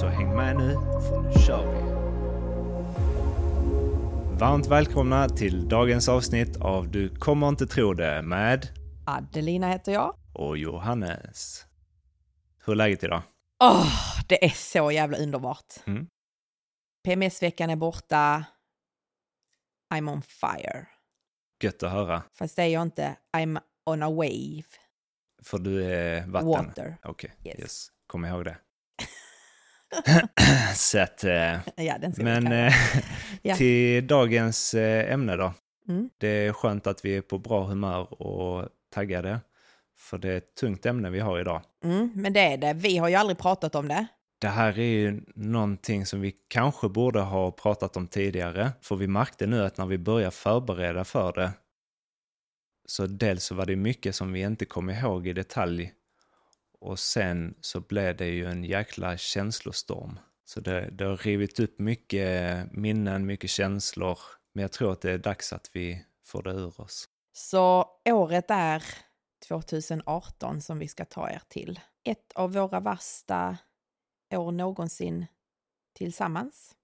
Så häng med nu, för nu kör vi! Varmt välkomna till dagens avsnitt av Du kommer inte tro det med Adelina heter jag. och Johannes. Hur är läget idag? Åh, det är så jävla underbart. Mm. PMS-veckan är borta. I'm on fire. Gött att höra, Fast det är jag inte. I'm on a wave. för du är vatten. Water. Okej, Yes. yes. Kom ihåg det. Så att, eh, Ja, men eh, Ja. till dagens eh, ämne då. Mm. Det är skönt att vi är på bra humör och taggade. För det är ett tungt ämne vi har idag. Mm, men det är det. Vi har ju aldrig pratat om det. Det här är ju någonting som vi kanske borde ha pratat om tidigare. För vi märkte nu att när vi började förbereda för det så dels så var det mycket som vi inte kom ihåg i detalj och sen så blev det ju en jäkla känslostorm. Så det, det har rivit upp mycket minnen, mycket känslor. Men jag tror att det är dags att vi får det ur oss. Så året är 2018 som vi ska ta er till. Ett av våra värsta år någonsin tillsammans.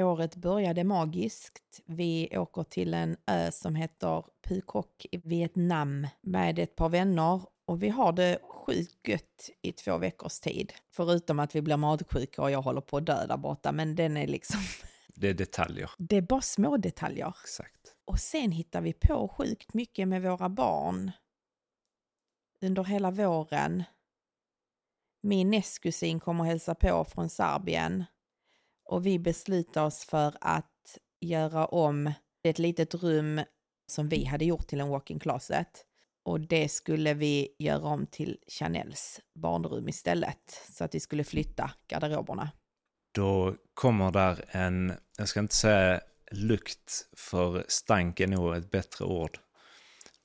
Året började magiskt. Vi åker till en ö som heter Phuoc i Vietnam med ett par vänner och vi har det sjukt gött i två veckors tid. Förutom att vi blir magsjuka och jag håller på att dö där borta, men den är liksom, Det är detaljer. det är bara små detaljer. Exakt. Och sen hittar vi på sjukt mycket med våra barn under hela våren. Min nästkusin kommer hälsa på från Serbien och vi beslutar oss för att göra om ett litet rum som vi hade gjort till en walk-in closet och det skulle vi göra om till Chanels barnrum istället så att vi skulle flytta garderoberna. Då kommer där en, jag ska inte säga lukt, för stank är nog ett bättre ord.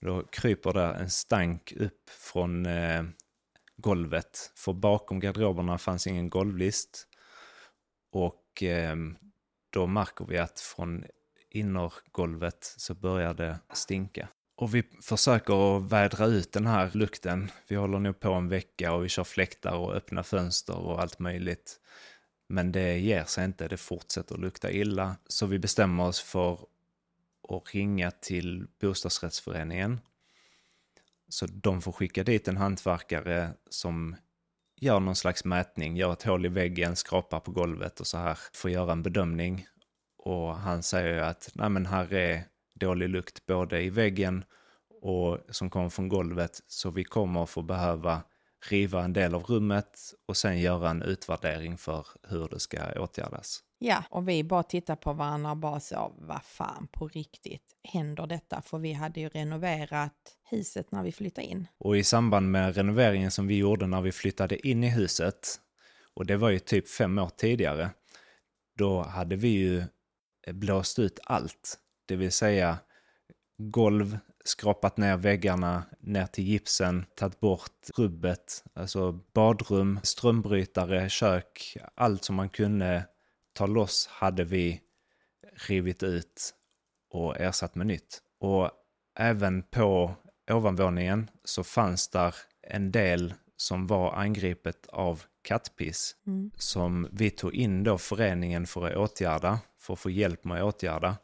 Då kryper där en stank upp från eh, golvet. För bakom garderoberna fanns ingen golvlist. Och eh, då märker vi att från innergolvet så börjar det stinka. Och vi försöker att vädra ut den här lukten. Vi håller nog på en vecka och vi kör fläktar och öppna fönster och allt möjligt. Men det ger sig inte, det fortsätter att lukta illa. Så vi bestämmer oss för att ringa till bostadsrättsföreningen. Så de får skicka dit en hantverkare som gör någon slags mätning, gör ett hål i väggen, skrapar på golvet och så här. Får göra en bedömning. Och han säger ju att Nej, men här är dålig lukt både i väggen och som kommer från golvet. Så vi kommer att få behöva riva en del av rummet och sen göra en utvärdering för hur det ska åtgärdas. Ja, och vi bara tittar på varandra och bara så, vad fan på riktigt händer detta? För vi hade ju renoverat huset när vi flyttade in. Och i samband med renoveringen som vi gjorde när vi flyttade in i huset, och det var ju typ fem år tidigare, då hade vi ju blåst ut allt. Det vill säga golv, skrapat ner väggarna, ner till gipsen, tagit bort rubbet, alltså badrum, strömbrytare, kök, allt som man kunde ta loss hade vi rivit ut och ersatt med nytt. Och även på ovanvåningen så fanns där en del som var angripet av kattpiss som vi tog in då föreningen för att åtgärda, för att få hjälp med att åtgärda.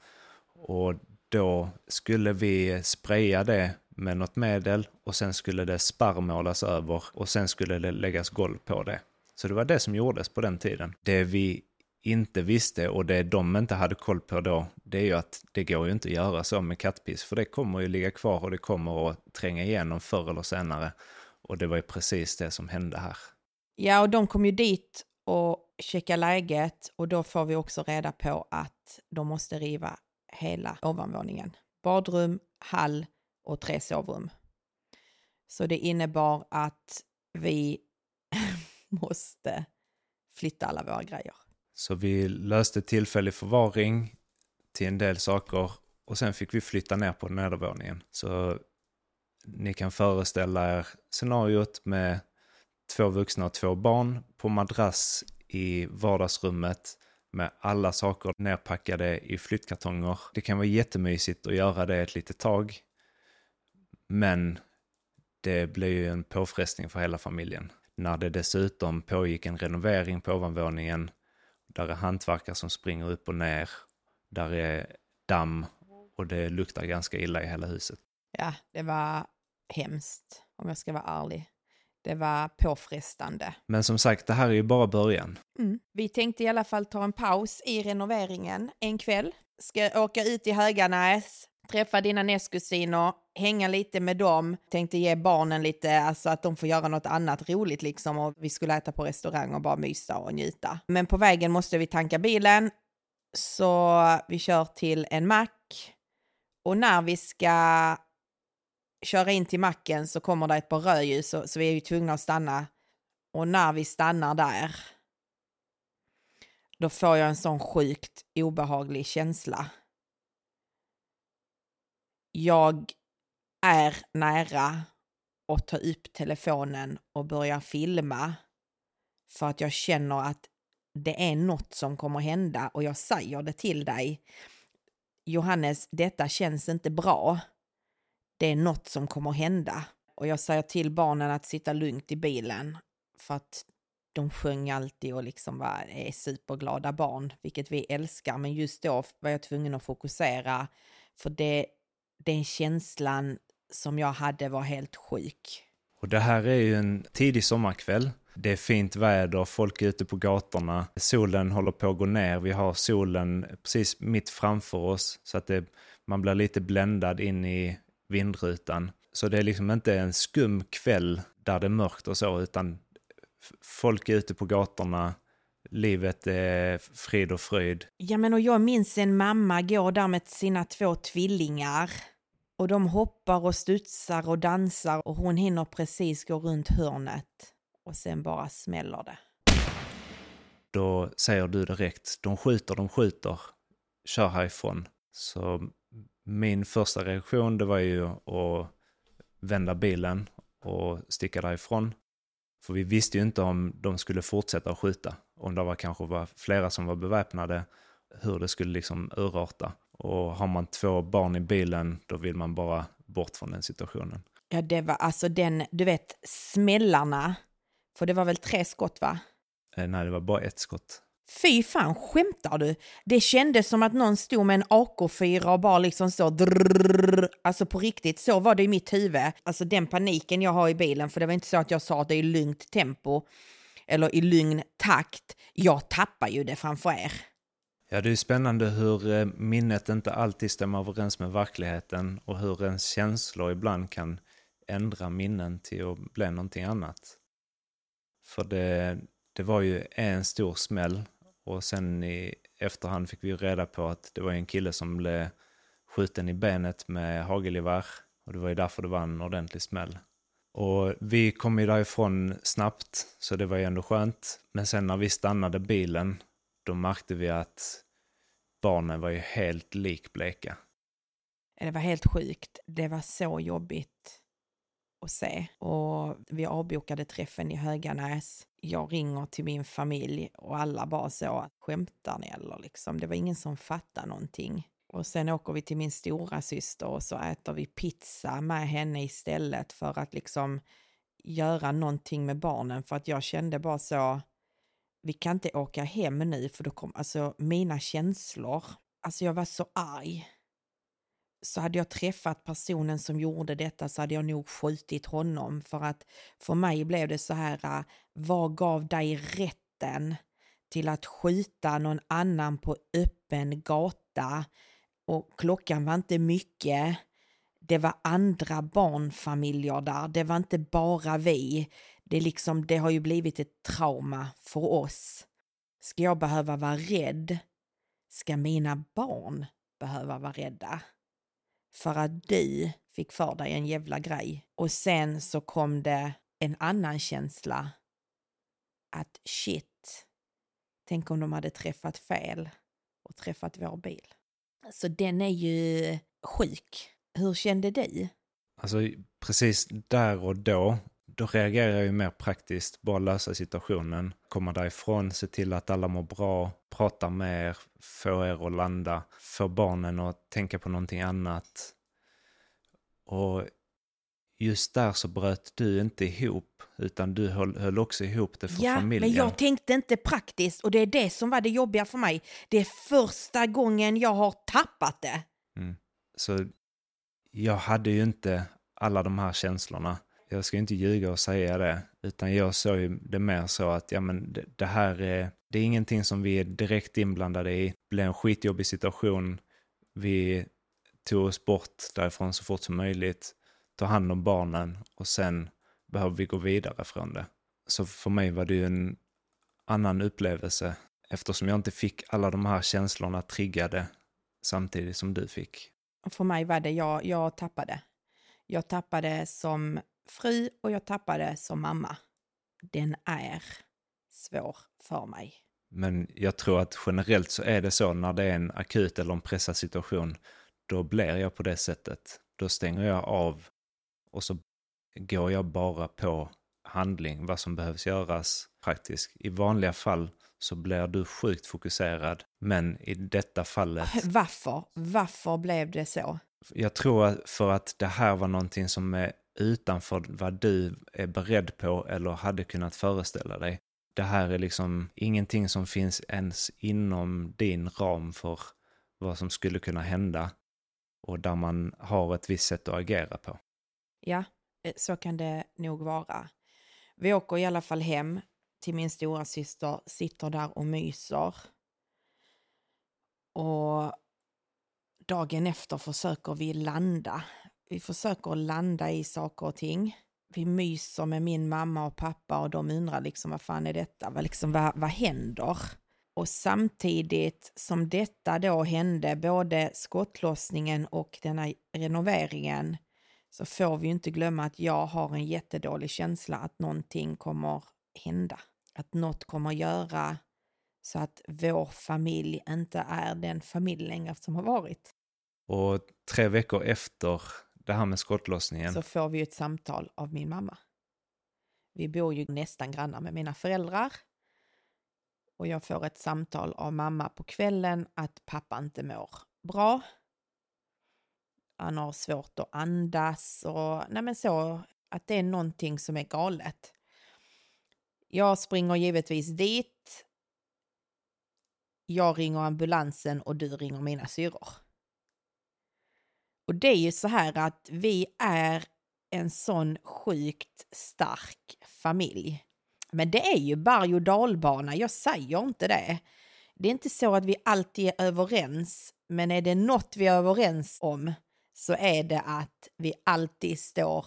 Och då skulle vi spraya det med något medel och sen skulle det sparrmålas över och sen skulle det läggas golv på det. Så det var det som gjordes på den tiden. Det vi inte visste och det de inte hade koll på då, det är ju att det går ju inte att göra så med kattpiss, för det kommer ju ligga kvar och det kommer att tränga igenom förr eller senare. Och det var ju precis det som hände här. Ja, och de kom ju dit och checka läget och då får vi också reda på att de måste riva hela ovanvåningen. Badrum, hall och tre sovrum. Så det innebar att vi måste flytta alla våra grejer. Så vi löste tillfällig förvaring till en del saker och sen fick vi flytta ner på nedervåningen. Så ni kan föreställa er scenariot med två vuxna och två barn på madrass i vardagsrummet med alla saker nerpackade i flyttkartonger. Det kan vara jättemysigt att göra det ett litet tag. Men det blir ju en påfrestning för hela familjen. När det dessutom pågick en renovering på ovanvåningen. Där är hantverkare som springer upp och ner. Där är damm och det luktar ganska illa i hela huset. Ja, det var hemskt om jag ska vara ärlig. Det var påfrestande. Men som sagt, det här är ju bara början. Mm. Vi tänkte i alla fall ta en paus i renoveringen en kväll. Ska åka ut i Höganäs, träffa dina nästkusiner, hänga lite med dem. Tänkte ge barnen lite, alltså att de får göra något annat roligt liksom. Och vi skulle äta på restaurang och bara mysa och njuta. Men på vägen måste vi tanka bilen. Så vi kör till en mack. Och när vi ska köra in till macken så kommer det ett par rödljus så, så vi är ju tvungna att stanna. Och när vi stannar där då får jag en sån sjukt obehaglig känsla. Jag är nära att ta upp telefonen och börja filma för att jag känner att det är något som kommer hända och jag säger det till dig. Johannes, detta känns inte bra det är något som kommer hända. Och jag säger till barnen att sitta lugnt i bilen för att de sjöng alltid och liksom var, är superglada barn, vilket vi älskar. Men just då var jag tvungen att fokusera för det, den känslan som jag hade var helt sjuk. Och det här är ju en tidig sommarkväll. Det är fint väder, folk är ute på gatorna. Solen håller på att gå ner. Vi har solen precis mitt framför oss så att det, man blir lite bländad in i vindrutan. Så det är liksom inte en skum kväll där det är mörkt och så, utan folk är ute på gatorna, livet är frid och fröjd. Ja, men och jag minns en mamma går där med sina två tvillingar och de hoppar och studsar och dansar och hon hinner precis gå runt hörnet och sen bara smäller det. Då säger du direkt, de skjuter, de skjuter, kör härifrån. Så min första reaktion det var ju att vända bilen och sticka därifrån. För vi visste ju inte om de skulle fortsätta att skjuta. Om det var kanske var flera som var beväpnade, hur det skulle liksom urarta. Och har man två barn i bilen, då vill man bara bort från den situationen. Ja, det var alltså den, du vet, smällarna. För det var väl tre skott, va? Eh, nej, det var bara ett skott. Fy fan, skämtar du? Det kändes som att någon stod med en AK4 och bara liksom så drrrr, Alltså på riktigt, så var det i mitt huvud. Alltså den paniken jag har i bilen, för det var inte så att jag sa att det är i lugnt tempo eller i lugn takt. Jag tappar ju det framför er. Ja, det är spännande hur eh, minnet inte alltid stämmer överens med verkligheten och hur ens känslor ibland kan ändra minnen till att bli någonting annat. För det, det var ju en stor smäll och sen i efterhand fick vi reda på att det var en kille som blev skjuten i benet med hagelgevär. Och det var ju därför det var en ordentlig smäll. Och vi kom ju därifrån snabbt, så det var ju ändå skönt. Men sen när vi stannade bilen, då märkte vi att barnen var ju helt likbleka. Det var helt sjukt. Det var så jobbigt att se. Och vi avbokade träffen i Höganäs. Jag ringer till min familj och alla bara så, skämtar ni eller liksom? Det var ingen som fattade någonting. Och sen åker vi till min stora syster och så äter vi pizza med henne istället för att liksom göra någonting med barnen för att jag kände bara så, vi kan inte åka hem nu för då kom, alltså mina känslor, alltså jag var så arg så hade jag träffat personen som gjorde detta så hade jag nog skjutit honom för att för mig blev det så här, äh, vad gav dig rätten till att skjuta någon annan på öppen gata och klockan var inte mycket. Det var andra barnfamiljer där, det var inte bara vi. Det, liksom, det har ju blivit ett trauma för oss. Ska jag behöva vara rädd? Ska mina barn behöva vara rädda? För att du fick för dig en jävla grej. Och sen så kom det en annan känsla. Att shit, Tänk om de hade träffat fel och träffat vår bil. Så den är ju sjuk. Hur kände du? Alltså precis där och då, då reagerar jag ju mer praktiskt, bara lösa situationen, komma därifrån, se till att alla mår bra, prata med er, få er att landa, få barnen att tänka på någonting annat. Och just där så bröt du inte ihop, utan du höll, höll också ihop det för ja, familjen. men jag tänkte inte praktiskt och det är det som var det jobbiga för mig. Det är första gången jag har tappat det. Mm. Så jag hade ju inte alla de här känslorna. Jag ska inte ljuga och säga det, utan jag såg ju det mer så att ja, men det, det här är, det är ingenting som vi är direkt inblandade i. Det blev en skitjobbig situation. Vi tog oss bort därifrån så fort som möjligt, ta hand om barnen och sen behöver vi gå vidare från det. Så för mig var det ju en annan upplevelse eftersom jag inte fick alla de här känslorna triggade samtidigt som du fick. För mig var det, jag, jag tappade. Jag tappade som fru och jag tappade som mamma. Den är svår för mig. Men jag tror att generellt så är det så när det är en akut eller en pressad situation, då blir jag på det sättet. Då stänger jag av och så går jag bara på handling, vad som behövs göras praktiskt. I vanliga fall så blir du sjukt fokuserad, men i detta fallet... Varför? Varför blev det så? Jag tror för att det här var någonting som är utanför vad du är beredd på eller hade kunnat föreställa dig. Det här är liksom ingenting som finns ens inom din ram för vad som skulle kunna hända och där man har ett visst sätt att agera på. Ja, eh, så kan det nog vara. Vi åker i alla fall hem till min stora syster, sitter där och myser. Och dagen efter försöker vi landa. Vi försöker landa i saker och ting. Vi myser med min mamma och pappa och de undrar liksom vad fan är detta? Vad, liksom, vad, vad händer? Och samtidigt som detta då hände, både skottlossningen och denna renoveringen, så får vi ju inte glömma att jag har en jättedålig känsla att någonting kommer hända. Att något kommer göra så att vår familj inte är den familj längre som har varit. Och tre veckor efter det här med skottlossningen. Så får vi ett samtal av min mamma. Vi bor ju nästan grannar med mina föräldrar. Och jag får ett samtal av mamma på kvällen att pappa inte mår bra. Han har svårt att andas och nej men så att det är någonting som är galet. Jag springer givetvis dit. Jag ringer ambulansen och du ringer mina syrror. Och det är ju så här att vi är en sån sjukt stark familj. Men det är ju berg och dalbana, jag säger inte det. Det är inte så att vi alltid är överens, men är det något vi är överens om så är det att vi alltid står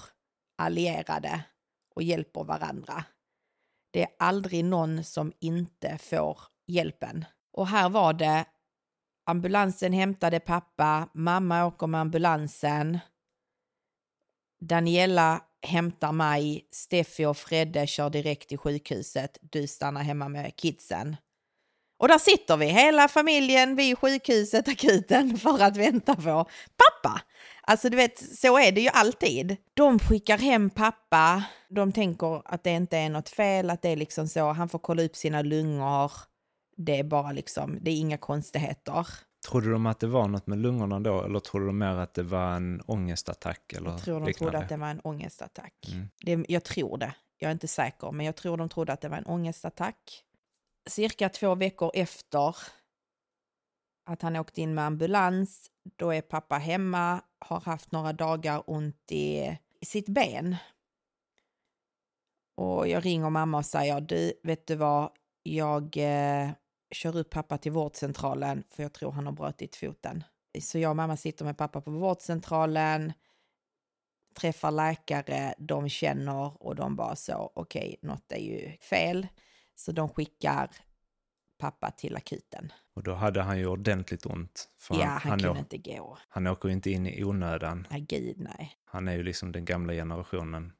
allierade och hjälper varandra. Det är aldrig någon som inte får hjälpen. Och här var det ambulansen hämtade pappa, mamma åker med ambulansen. Daniela hämtar mig, Steffi och Fredde kör direkt till sjukhuset. Du stannar hemma med kidsen. Och där sitter vi, hela familjen vid sjukhuset, akuten, för att vänta på pappa. Alltså du vet, så är det ju alltid. De skickar hem pappa, de tänker att det inte är något fel, att det är liksom så, han får kolla upp sina lungor. Det är bara liksom, det är inga konstigheter. Trodde de att det var något med lungorna då eller trodde de mer att det var en ångestattack? Eller jag tror de liknande? trodde att det var en ångestattack. Mm. Det, jag tror det. Jag är inte säker, men jag tror de trodde att det var en ångestattack. Cirka två veckor efter att han åkte in med ambulans, då är pappa hemma, har haft några dagar ont i, sitt ben. Och jag ringer mamma och säger, du, vet du vad, jag eh, kör upp pappa till vårdcentralen för jag tror han har brutit foten. Så jag och mamma sitter med pappa på vårdcentralen, träffar läkare, de känner och de bara så, okej, okay, något är ju fel. Så de skickar pappa till akuten. Och då hade han ju ordentligt ont. För ja, han, han kunde inte gå. Han åker ju inte in i onödan. Nej, gud nej. Han är ju liksom den gamla generationen.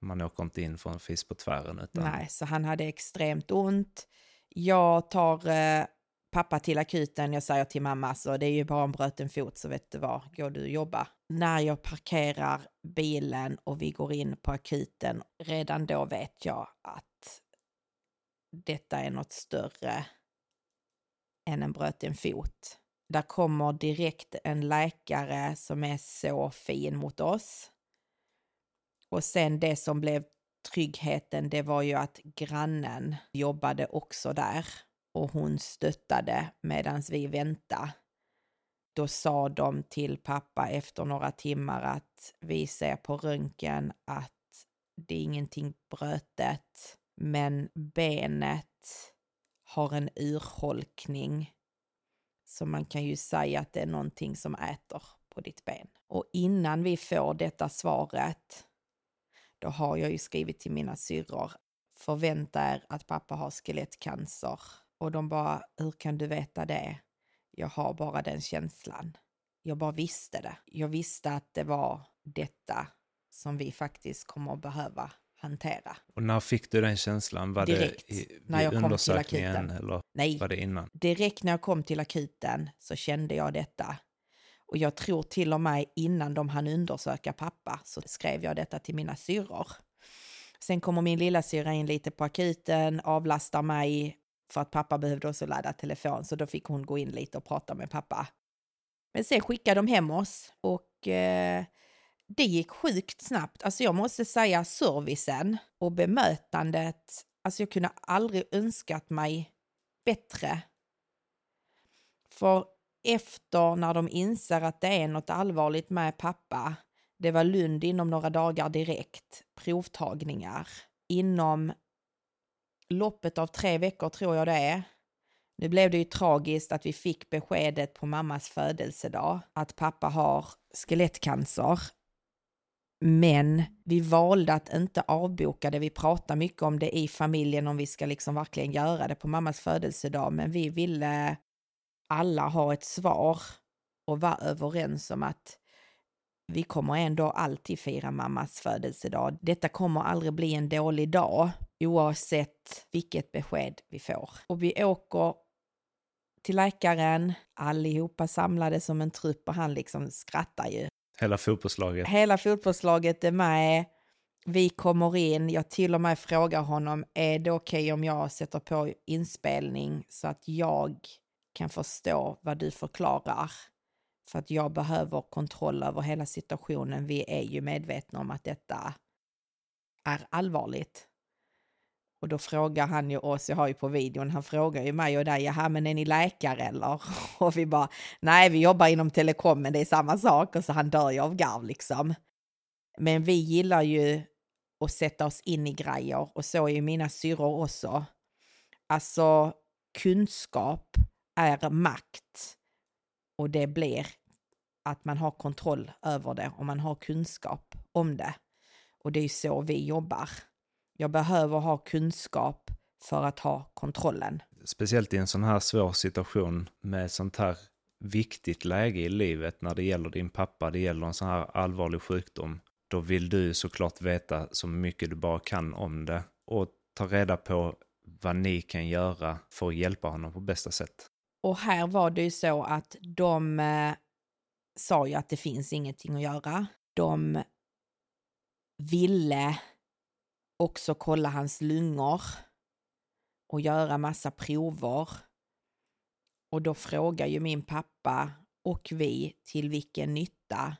Man åker inte in för en fisk på tvären. Utan... Nej, så han hade extremt ont. Jag tar eh, pappa till akuten. Jag säger till mamma, så det är ju bara en bröten fot så vet du vad, går du och jobba. När jag parkerar bilen och vi går in på akuten, redan då vet jag att detta är något större än en bröten fot. Där kommer direkt en läkare som är så fin mot oss. Och sen det som blev tryggheten, det var ju att grannen jobbade också där och hon stöttade medan vi väntade. Då sa de till pappa efter några timmar att vi ser på röntgen att det är ingenting brötet, men benet har en urholkning. Så man kan ju säga att det är någonting som äter på ditt ben. Och innan vi får detta svaret, då har jag ju skrivit till mina syrror, förvänta er att pappa har skelettcancer. Och de bara, hur kan du veta det? Jag har bara den känslan. Jag bara visste det. Jag visste att det var detta som vi faktiskt kommer att behöva hantera. Och när fick du den känslan? Var Direkt, det i, när jag kom till akuten. eller Nej, var det innan? direkt när jag kom till akuten så kände jag detta. Och jag tror till och med innan de hann undersöka pappa så skrev jag detta till mina syrror. Sen kommer min lilla syra in lite på akuten, avlastar mig för att pappa behövde också ladda telefon så då fick hon gå in lite och prata med pappa. Men sen skickade de hem oss och eh, det gick sjukt snabbt. Alltså jag måste säga servicen och bemötandet, alltså jag kunde aldrig önskat mig bättre. För efter när de inser att det är något allvarligt med pappa, det var Lund inom några dagar direkt, provtagningar. Inom loppet av tre veckor tror jag det är. Nu blev det ju tragiskt att vi fick beskedet på mammas födelsedag att pappa har skelettcancer. Men vi valde att inte avboka det. Vi pratade mycket om det i familjen om vi ska liksom verkligen göra det på mammas födelsedag. Men vi ville alla ha ett svar och vara överens om att vi kommer ändå alltid fira mammas födelsedag. Detta kommer aldrig bli en dålig dag oavsett vilket besked vi får. Och vi åker till läkaren, allihopa samlade som en trupp och han liksom skrattar ju. Hela fotbollslaget? Hela fotbollslaget är med. Vi kommer in, jag till och med frågar honom, är det okej okay om jag sätter på inspelning så att jag kan förstå vad du förklarar? För att jag behöver kontroll över hela situationen. Vi är ju medvetna om att detta är allvarligt. Och då frågar han ju oss, jag har ju på videon, han frågar ju mig och dig, jaha men är ni läkare eller? Och vi bara, nej vi jobbar inom telekom men det är samma sak och så han dör ju av garv liksom. Men vi gillar ju att sätta oss in i grejer och så är ju mina syrror också. Alltså kunskap är makt och det blir att man har kontroll över det och man har kunskap om det. Och det är ju så vi jobbar. Jag behöver ha kunskap för att ha kontrollen. Speciellt i en sån här svår situation med ett sånt här viktigt läge i livet när det gäller din pappa, det gäller en sån här allvarlig sjukdom. Då vill du såklart veta så mycket du bara kan om det och ta reda på vad ni kan göra för att hjälpa honom på bästa sätt. Och här var det ju så att de eh, sa ju att det finns ingenting att göra. De ville också kolla hans lungor och göra massa prover. Och då frågar ju min pappa och vi till vilken nytta?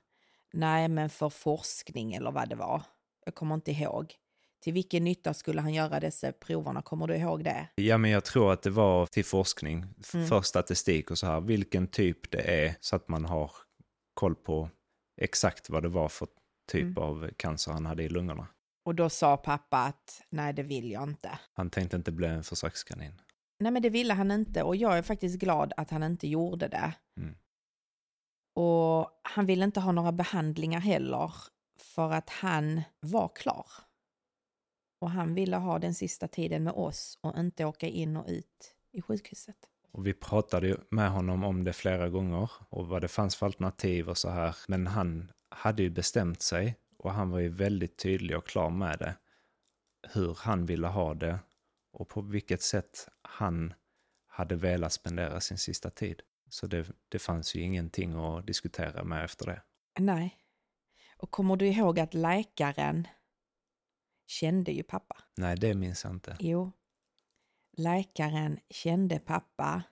Nej, men för forskning eller vad det var. Jag kommer inte ihåg. Till vilken nytta skulle han göra dessa proverna? Kommer du ihåg det? Ja, men jag tror att det var till forskning, Mm. för statistik och så här, vilken typ det är så att man har koll på exakt vad det var för typ Mm. av cancer han hade i lungorna. Och då sa pappa att nej, det vill jag inte. Han tänkte inte bli en försökskanin. Nej, men det ville han inte och jag är faktiskt glad att han inte gjorde det. Mm. Och han ville inte ha några behandlingar heller för att han var klar. Och han ville ha den sista tiden med oss och inte åka in och ut i sjukhuset. Och vi pratade ju med honom om det flera gånger och vad det fanns för alternativ och så här. Men han hade ju bestämt sig och han var ju väldigt tydlig och klar med det. Hur han ville ha det och på vilket sätt han hade velat spendera sin sista tid. Så det, det fanns ju ingenting att diskutera med efter det. Nej. Och kommer du ihåg att läkaren kände ju pappa? Nej, det minns jag inte. Jo. Läkaren kände pappa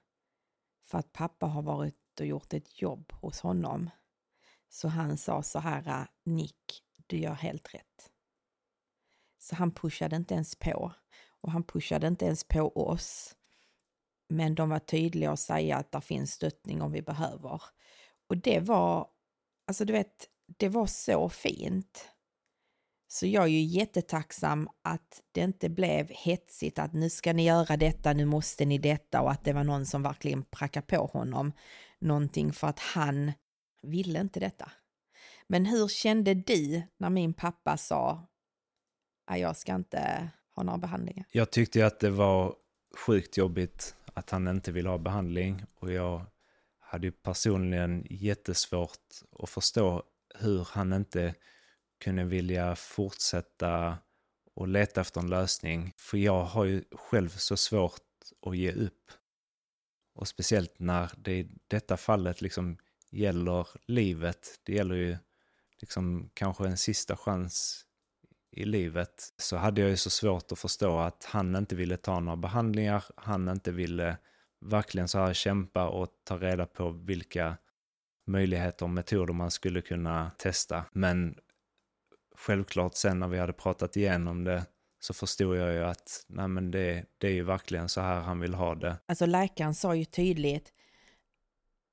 för att pappa har varit och gjort ett jobb hos honom. Så han sa så här, Nick, du gör helt rätt. Så han pushade inte ens på. Och han pushade inte ens på oss. Men de var tydliga och säga att det finns stöttning om vi behöver. Och det var, alltså du vet, det var så fint. Så jag är ju jättetacksam att det inte blev hetsigt att nu ska ni göra detta, nu måste ni detta och att det var någon som verkligen prackade på honom någonting för att han ville inte detta. Men hur kände du när min pappa sa att jag ska inte ha några behandlingar? Jag tyckte att det var sjukt jobbigt att han inte ville ha behandling och jag hade ju personligen jättesvårt att förstå hur han inte kunde vilja fortsätta och leta efter en lösning. För jag har ju själv så svårt att ge upp. Och speciellt när det i detta fallet liksom gäller livet. Det gäller ju liksom kanske en sista chans i livet. Så hade jag ju så svårt att förstå att han inte ville ta några behandlingar. Han inte ville verkligen så här kämpa och ta reda på vilka möjligheter och metoder man skulle kunna testa. Men självklart sen när vi hade pratat igenom det så förstod jag ju att nej men det, det är ju verkligen så här han vill ha det. Alltså läkaren sa ju tydligt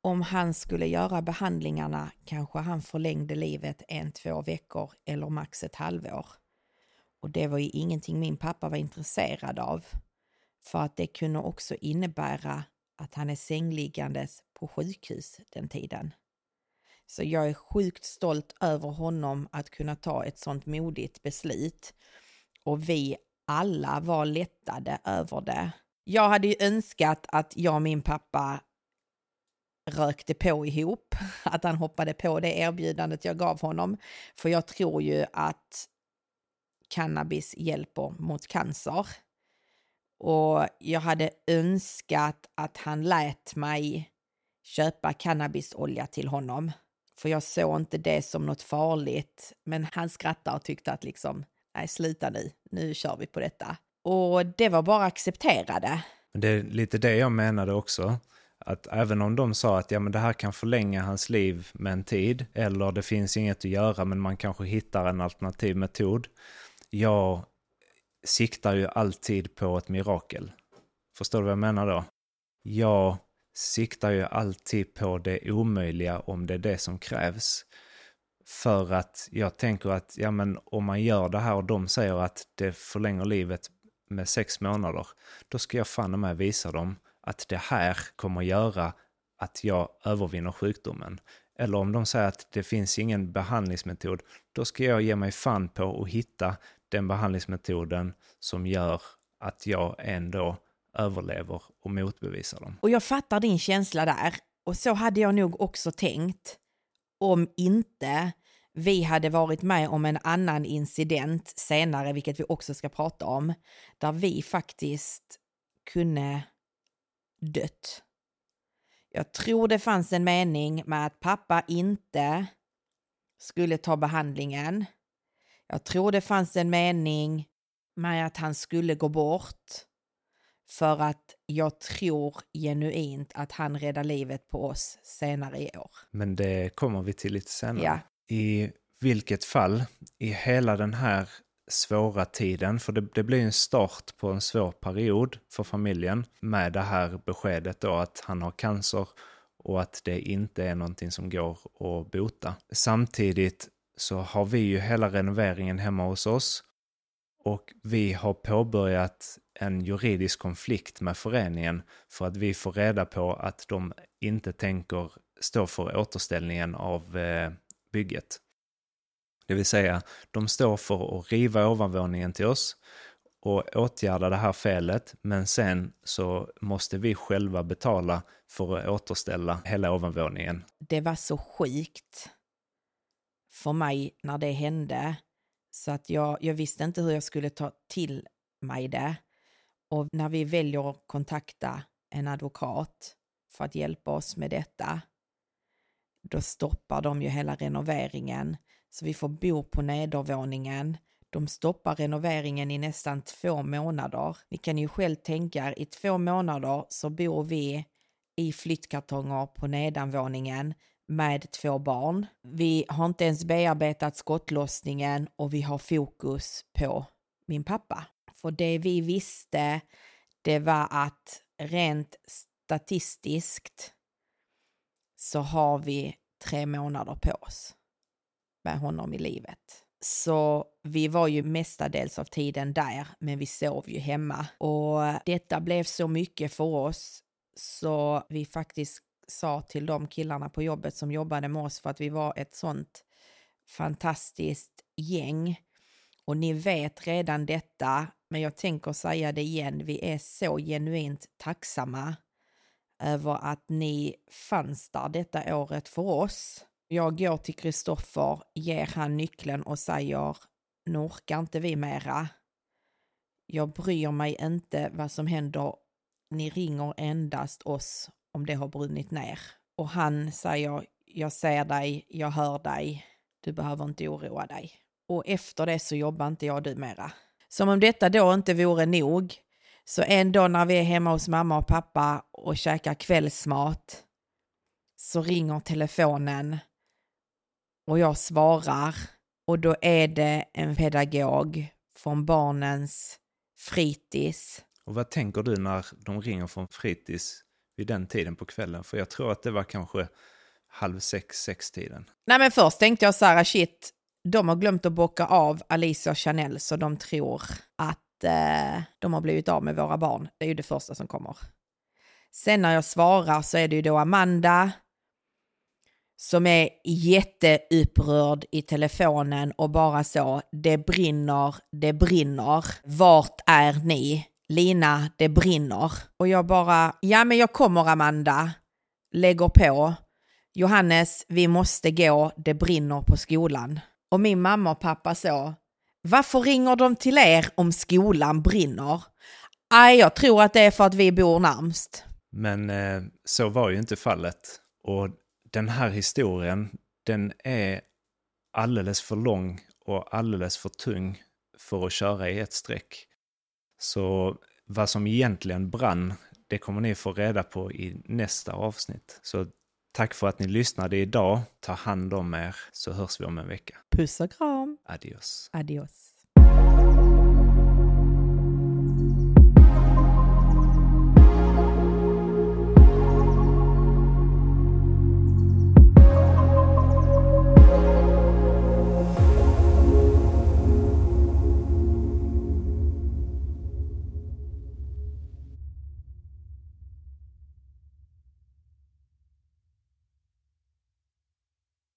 om han skulle göra behandlingarna kanske han förlängde livet en, två veckor eller max ett halvår. Och det var ju ingenting min pappa var intresserad av. För att det kunde också innebära att han är sängliggandes på sjukhus den tiden. Så jag är sjukt stolt över honom att kunna ta ett sånt modigt beslut. Och vi alla var lättade över det. Jag hade ju önskat att jag och min pappa rökte på ihop, att han hoppade på det erbjudandet jag gav honom. För jag tror ju att cannabis hjälper mot cancer. Och jag hade önskat att han lät mig köpa cannabisolja till honom. För jag såg inte det som något farligt. Men han skrattade och tyckte att liksom, nej sluta nu, nu kör vi på detta. Och det var bara accepterade. Det är lite det jag menade också. Att även om de sa att ja, men det här kan förlänga hans liv med en tid, eller det finns inget att göra men man kanske hittar en alternativ metod. Jag siktar ju alltid på ett mirakel. Förstår du vad jag menar då? Jag siktar ju alltid på det omöjliga om det är det som krävs. För att jag tänker att ja, men om man gör det här och de säger att det förlänger livet med sex månader, då ska jag fan med visa dem att det här kommer göra att jag övervinner sjukdomen. Eller om de säger att det finns ingen behandlingsmetod, då ska jag ge mig fan på att hitta den behandlingsmetoden som gör att jag ändå överlever och motbevisar dem. Och jag fattar din känsla där. Och så hade jag nog också tänkt om inte vi hade varit med om en annan incident senare, vilket vi också ska prata om, där vi faktiskt kunde dött. Jag tror det fanns en mening med att pappa inte skulle ta behandlingen. Jag tror det fanns en mening med att han skulle gå bort. För att jag tror genuint att han räddar livet på oss senare i år. Men det kommer vi till lite senare. Ja. I vilket fall, i hela den här svåra tiden, för det, det blir en start på en svår period för familjen med det här beskedet då att han har cancer och att det inte är någonting som går att bota. Samtidigt så har vi ju hela renoveringen hemma hos oss och vi har påbörjat en juridisk konflikt med föreningen för att vi får reda på att de inte tänker stå för återställningen av eh, bygget. Det vill säga, de står för att riva ovanvåningen till oss och åtgärda det här felet, men sen så måste vi själva betala för att återställa hela ovanvåningen. Det var så sjukt för mig när det hände så att jag, jag visste inte hur jag skulle ta till mig det. Och när vi väljer att kontakta en advokat för att hjälpa oss med detta, då stoppar de ju hela renoveringen. Så vi får bo på nedervåningen. De stoppar renoveringen i nästan två månader. Ni kan ju själv tänka er, i två månader så bor vi i flyttkartonger på nedanvåningen med två barn. Vi har inte ens bearbetat skottlossningen och vi har fokus på min pappa. För det vi visste, det var att rent statistiskt så har vi tre månader på oss med honom i livet. Så vi var ju mestadels av tiden där, men vi sov ju hemma. Och detta blev så mycket för oss så vi faktiskt sa till de killarna på jobbet som jobbade med oss för att vi var ett sånt fantastiskt gäng. Och ni vet redan detta, men jag tänker säga det igen. Vi är så genuint tacksamma över att ni fanns där detta året för oss. Jag går till Kristoffer, ger han nyckeln och säger nu orkar inte vi mera. Jag bryr mig inte vad som händer. Ni ringer endast oss om det har brunnit ner. Och han säger, jag ser dig, jag hör dig, du behöver inte oroa dig. Och efter det så jobbar inte jag du mera. Som om detta då inte vore nog, så en dag när vi är hemma hos mamma och pappa och käkar kvällsmat så ringer telefonen och jag svarar och då är det en pedagog från barnens fritids. Och vad tänker du när de ringer från fritids vid den tiden på kvällen? För jag tror att det var kanske halv sex, sex tiden. Nej men först tänkte jag så här, shit, de har glömt att bocka av Alicia och Chanel så de tror att eh, de har blivit av med våra barn. Det är ju det första som kommer. Sen när jag svarar så är det ju då Amanda som är jätteupprörd i telefonen och bara så, det brinner, det brinner. Vart är ni? Lina, det brinner. Och jag bara, ja men jag kommer Amanda. Lägger på. Johannes, vi måste gå, det brinner på skolan. Och min mamma och pappa så, varför ringer de till er om skolan brinner? Nej, jag tror att det är för att vi bor närmst. Men eh, så var ju inte fallet. Och den här historien, den är alldeles för lång och alldeles för tung för att köra i ett streck. Så vad som egentligen brann, det kommer ni få reda på i nästa avsnitt. Så tack för att ni lyssnade idag. Ta hand om er så hörs vi om en vecka. Puss och kram. Adios. Adios.